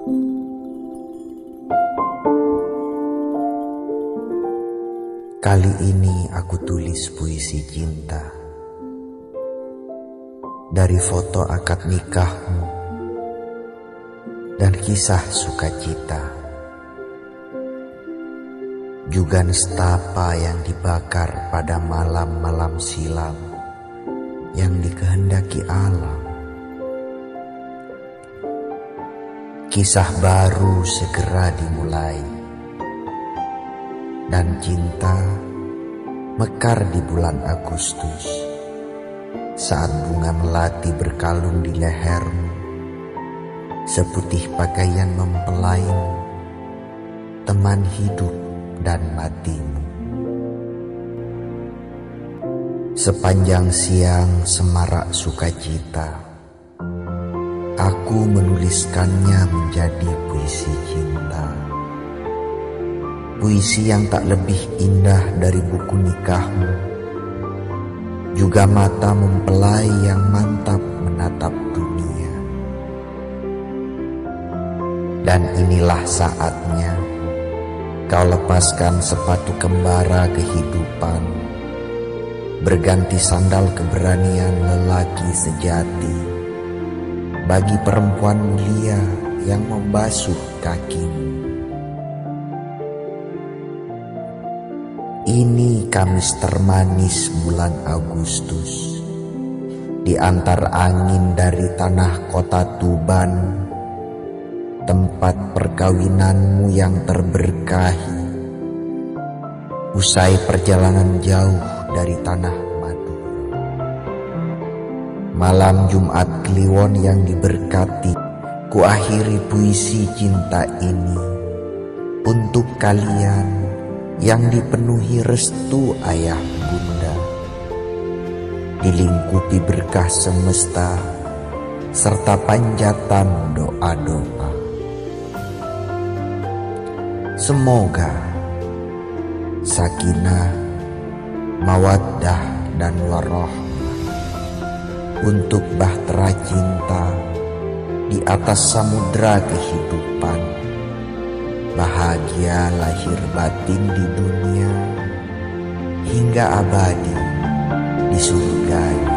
Kali ini aku tulis puisi cinta. Dari foto akad nikahmu Dan kisah sukacita. Juga nestapa yang dibakar pada malam-malam silam Yang dikehendaki alam Kisah baru segera dimulai. Dan cinta mekar di bulan Agustus. Saat bunga melati berkalung di lehermu seputih pakaian mempelaimu teman hidup dan matimu. Sepanjang siang semarak sukacita aku menuliskannya menjadi puisi cinta. Puisi yang tak lebih indah dari buku nikahmu, juga mata mempelai yang mantap menatap dunia. Dan inilah saatnya kau lepaskan sepatu kembara kehidupan, berganti sandal keberanian lelaki sejati bagi perempuan mulia yang membasuh kakimu. Ini Kamis termanis bulan Agustus Di antar angin dari tanah kota Tuban Tempat perkawinanmu yang terberkahi Usai perjalanan jauh dari tanah Malam Jumat Kliwon yang diberkati Ku akhiri puisi cinta ini Untuk kalian yang dipenuhi restu ayah bunda, dilingkupi berkah semesta, serta panjatan doa-doa. Semoga sakinah, mawaddah, dan warohmah untuk bahtera cinta di atas samudra kehidupan. Bahagia lahir batin di dunia hingga abadi di surga